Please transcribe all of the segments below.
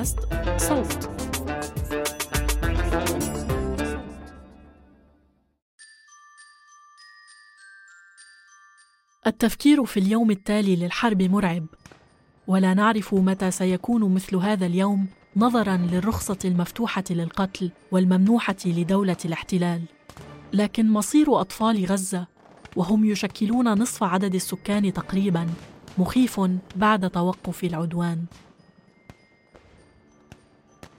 بودكاست صوت. التفكير في اليوم التالي للحرب مرعب ولا نعرف متى سيكون مثل هذا اليوم نظرا للرخصة المفتوحة للقتل والممنوحة لدولة الاحتلال. لكن مصير أطفال غزة وهم يشكلون نصف عدد السكان تقريبا مخيف بعد توقف العدوان.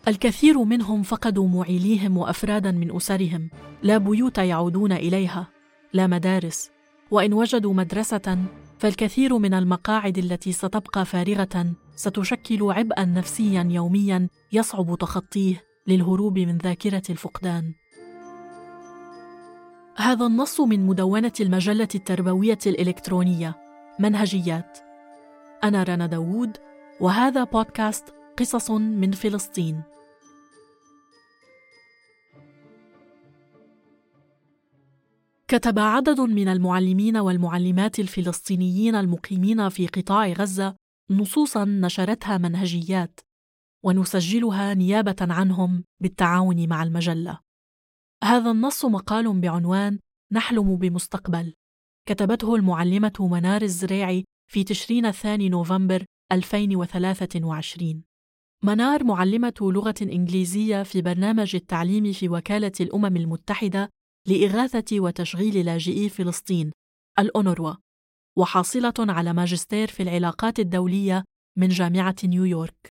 الكثير منهم فقدوا معيليهم وأفرادا من أسرهم. لا بيوت يعودون إليها لا مدارس. وإن وجدوا مدرسة فالكثير من المقاعد التي ستبقى فارغة ستشكل عبئا نفسيا يوميا يصعب تخطيه للهروب من ذاكرة الفقدان. هذا النص من مدونة المجلة التربوية الإلكترونية. منهجيات. أنا رنا داوود وهذا بودكاست قصص من فلسطين. كتب عدد من المعلمين والمعلمات الفلسطينيين المقيمين في قطاع غزة نصوصا نشرتها منهجيات ونسجلها نيابة عنهم بالتعاون مع المجلة. هذا النص مقال بعنوان نحلم بمستقبل كتبته المعلمة منار الزريعي في تشرين الثاني نوفمبر 2023 منار معلمة لغة إنجليزية في برنامج التعليم في وكالة الأمم المتحدة لإغاثة وتشغيل لاجئي فلسطين الأونروا وحاصلة على ماجستير في العلاقات الدولية من جامعة نيويورك.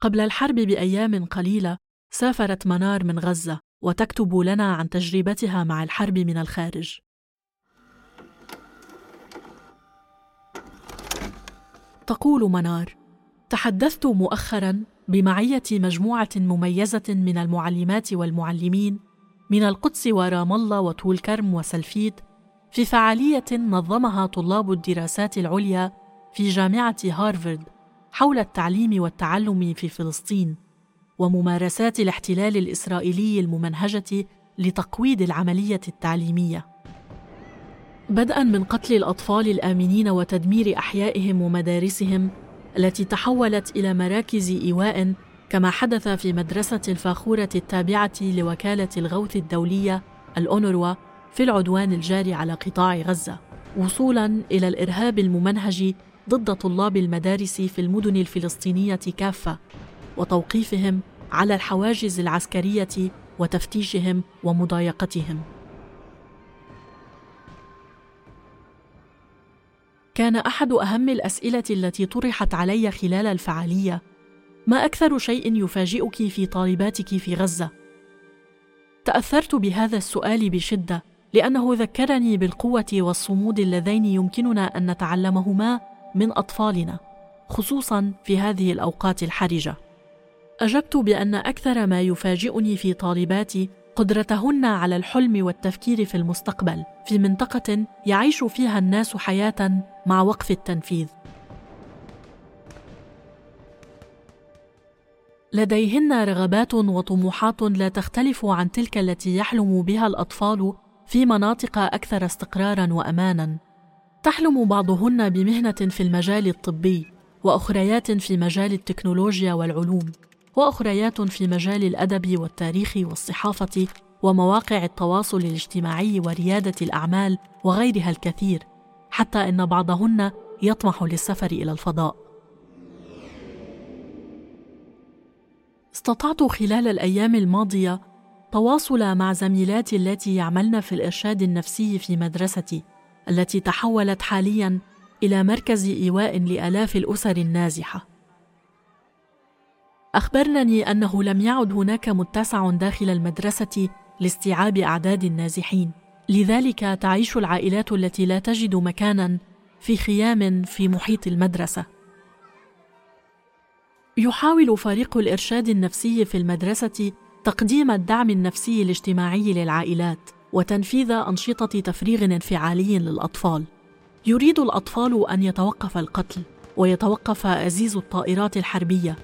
قبل الحرب بأيام قليلة سافرت منار من غزة وتكتب لنا عن تجربتها مع الحرب من الخارج. تقول منار تحدثت مؤخرا بمعية مجموعة مميزة من المعلمات والمعلمين من القدس ورام الله وطول كرم وسلفيت في فعالية نظمها طلاب الدراسات العليا في جامعة هارفارد حول التعليم والتعلم في فلسطين وممارسات الاحتلال الإسرائيلي الممنهجة لتقويض العملية التعليمية. بدءا من قتل الأطفال الآمنين وتدمير أحيائهم ومدارسهم التي تحولت إلى مراكز إيواء كما حدث في مدرسة الفاخورة التابعة لوكالة الغوث الدولية الأونروا في العدوان الجاري على قطاع غزة وصولا إلى الإرهاب الممنهج ضد طلاب المدارس في المدن الفلسطينية كافة وتوقيفهم على الحواجز العسكرية وتفتيشهم ومضايقتهم. كان أحد أهم الأسئلة التي طرحت علي خلال الفعالية ما أكثر شيء يفاجئك في طالباتك في غزة؟ تأثرت بهذا السؤال بشدة لأنه ذكرني بالقوة والصمود اللذين يمكننا أن نتعلمهما من أطفالنا خصوصا في هذه الأوقات الحرجة. أجبت بأن أكثر ما يفاجئني في طالباتي قدرتهن على الحلم والتفكير في المستقبل في منطقة يعيش فيها الناس حياة مع وقف التنفيذ. لديهن رغبات وطموحات لا تختلف عن تلك التي يحلم بها الأطفال في مناطق أكثر استقرارا وأمانا. تحلم بعضهن بمهنة في المجال الطبي وأخريات في مجال التكنولوجيا والعلوم وأخريات في مجال الأدب والتاريخ والصحافة ومواقع التواصل الاجتماعي وريادة الأعمال وغيرها الكثير حتى إن بعضهن يطمح للسفر إلى الفضاء. استطعت خلال الأيام الماضية تواصل مع زميلاتي التي يعملن في الإرشاد النفسي في مدرستي التي تحولت حاليا إلى مركز إيواء لآلاف الأسر النازحة. أخبرنني أنه لم يعد هناك متسع داخل المدرسة لاستيعاب أعداد النازحين. لذلك تعيش العائلات التي لا تجد مكانا في خيام في محيط المدرسة. يحاول فريق الإرشاد النفسي في المدرسة تقديم الدعم النفسي الاجتماعي للعائلات وتنفيذ أنشطة تفريغ انفعالي للأطفال. يريد الأطفال أن يتوقف القتل ويتوقف أزيز الطائرات الحربية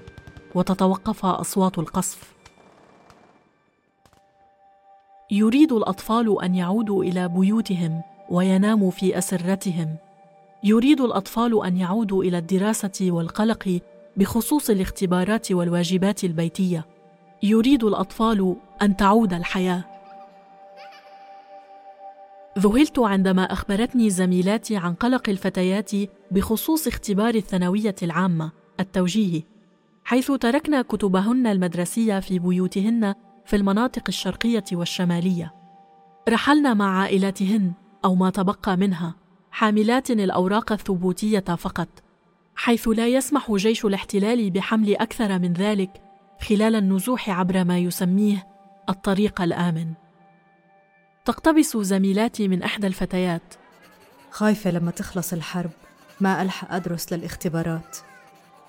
وتتوقف أصوات القصف. يريد الأطفال أن يعودوا إلى بيوتهم ويناموا في أسرتهم. يريد الأطفال أن يعودوا إلى الدراسة والقلق بخصوص الاختبارات والواجبات البيتية. يريد الأطفال أن تعود الحياة. ذهلت عندما أخبرتني زميلاتي عن قلق الفتيات بخصوص اختبار الثانوية العامة التوجيهي حيث تركن كتبهن المدرسية في بيوتهن في المناطق الشرقية والشمالية. رحلن مع عائلاتهن أو ما تبقى منها حاملات الأوراق الثبوتية فقط. حيث لا يسمح جيش الاحتلال بحمل أكثر من ذلك خلال النزوح عبر ما يسميه الطريق الآمن. تقتبس زميلاتي من إحدى الفتيات. خايفة لما تخلص الحرب. ما ألحق أدرس للاختبارات.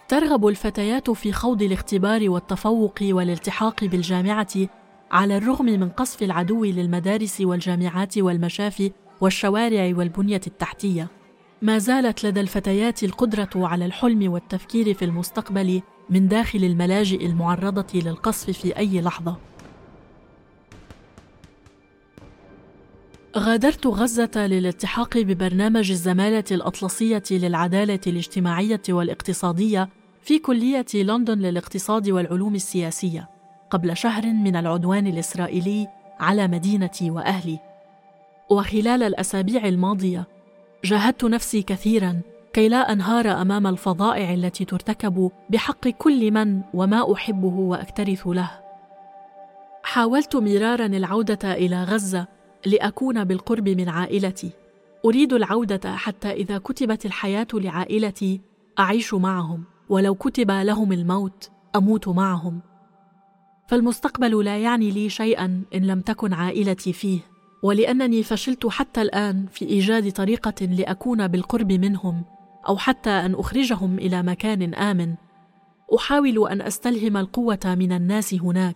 ترغب الفتيات في خوض الاختبار والتفوق والالتحاق بالجامعة على الرغم من قصف العدو للمدارس والجامعات والمشافي والشوارع والبنية التحتية. ما زالت لدى الفتيات القدرة على الحلم والتفكير في المستقبل من داخل الملاجئ المعرضة للقصف في أي لحظة. غادرت غزة للالتحاق ببرنامج الزمالة الأطلسية للعدالة الاجتماعية والاقتصادية في كلية لندن للاقتصاد والعلوم السياسية قبل شهر من العدوان الإسرائيلي على مدينتي وأهلي. وخلال الأسابيع الماضية جاهدت نفسي كثيرا كي لا أنهار أمام الفظائع التي ترتكب بحق كل من وما أحبه وأكترث له. حاولت مرارا العودة إلى غزة لأكون بالقرب من عائلتي. أريد العودة حتى إذا كتبت الحياة لعائلتي أعيش معهم ولو كتب لهم الموت أموت معهم. فالمستقبل لا يعني لي شيئا إن لم تكن عائلتي فيه. ولأنني فشلت حتى الآن في إيجاد طريقة لأكون بالقرب منهم أو حتى أن أخرجهم إلى مكان آمن. أحاول أن أستلهم القوة من الناس هناك.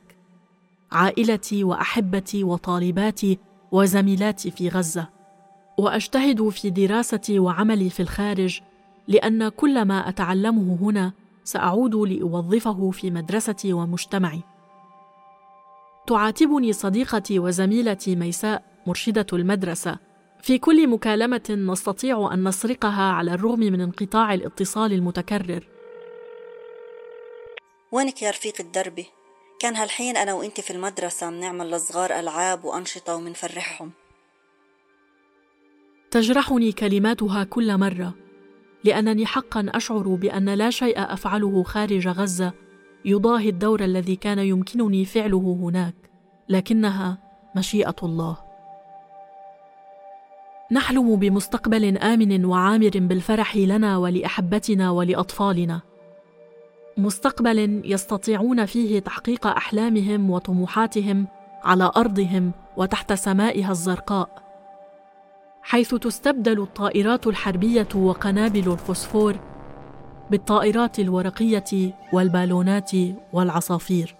عائلتي وأحبتي وطالباتي وزميلاتي في غزة. وأجتهد في دراستي وعملي في الخارج لأن كل ما أتعلمه هنا سأعود لأوظفه في مدرستي ومجتمعي. تعاتبني صديقتي وزميلتي ميساء مرشدة المدرسة. في كل مكالمة نستطيع أن نسرقها على الرغم من انقطاع الاتصال المتكرر. وينك يا رفيق الدربي كان هالحين أنا وإنتي في المدرسة بنعمل للصغار ألعاب وأنشطة ومنفرحهم تجرحني كلماتها كل مرة لأنني حقا أشعر بأن لا شيء أفعله خارج غزة يضاهي الدور الذي كان يمكنني فعله هناك لكنها مشيئة الله. نحلم بمستقبل آمن وعامر بالفرح لنا ولأحبتنا ولأطفالنا. مستقبل يستطيعون فيه تحقيق أحلامهم وطموحاتهم على أرضهم وتحت سمائها الزرقاء. حيث تستبدل الطائرات الحربية وقنابل الفوسفور بالطائرات الورقية والبالونات والعصافير.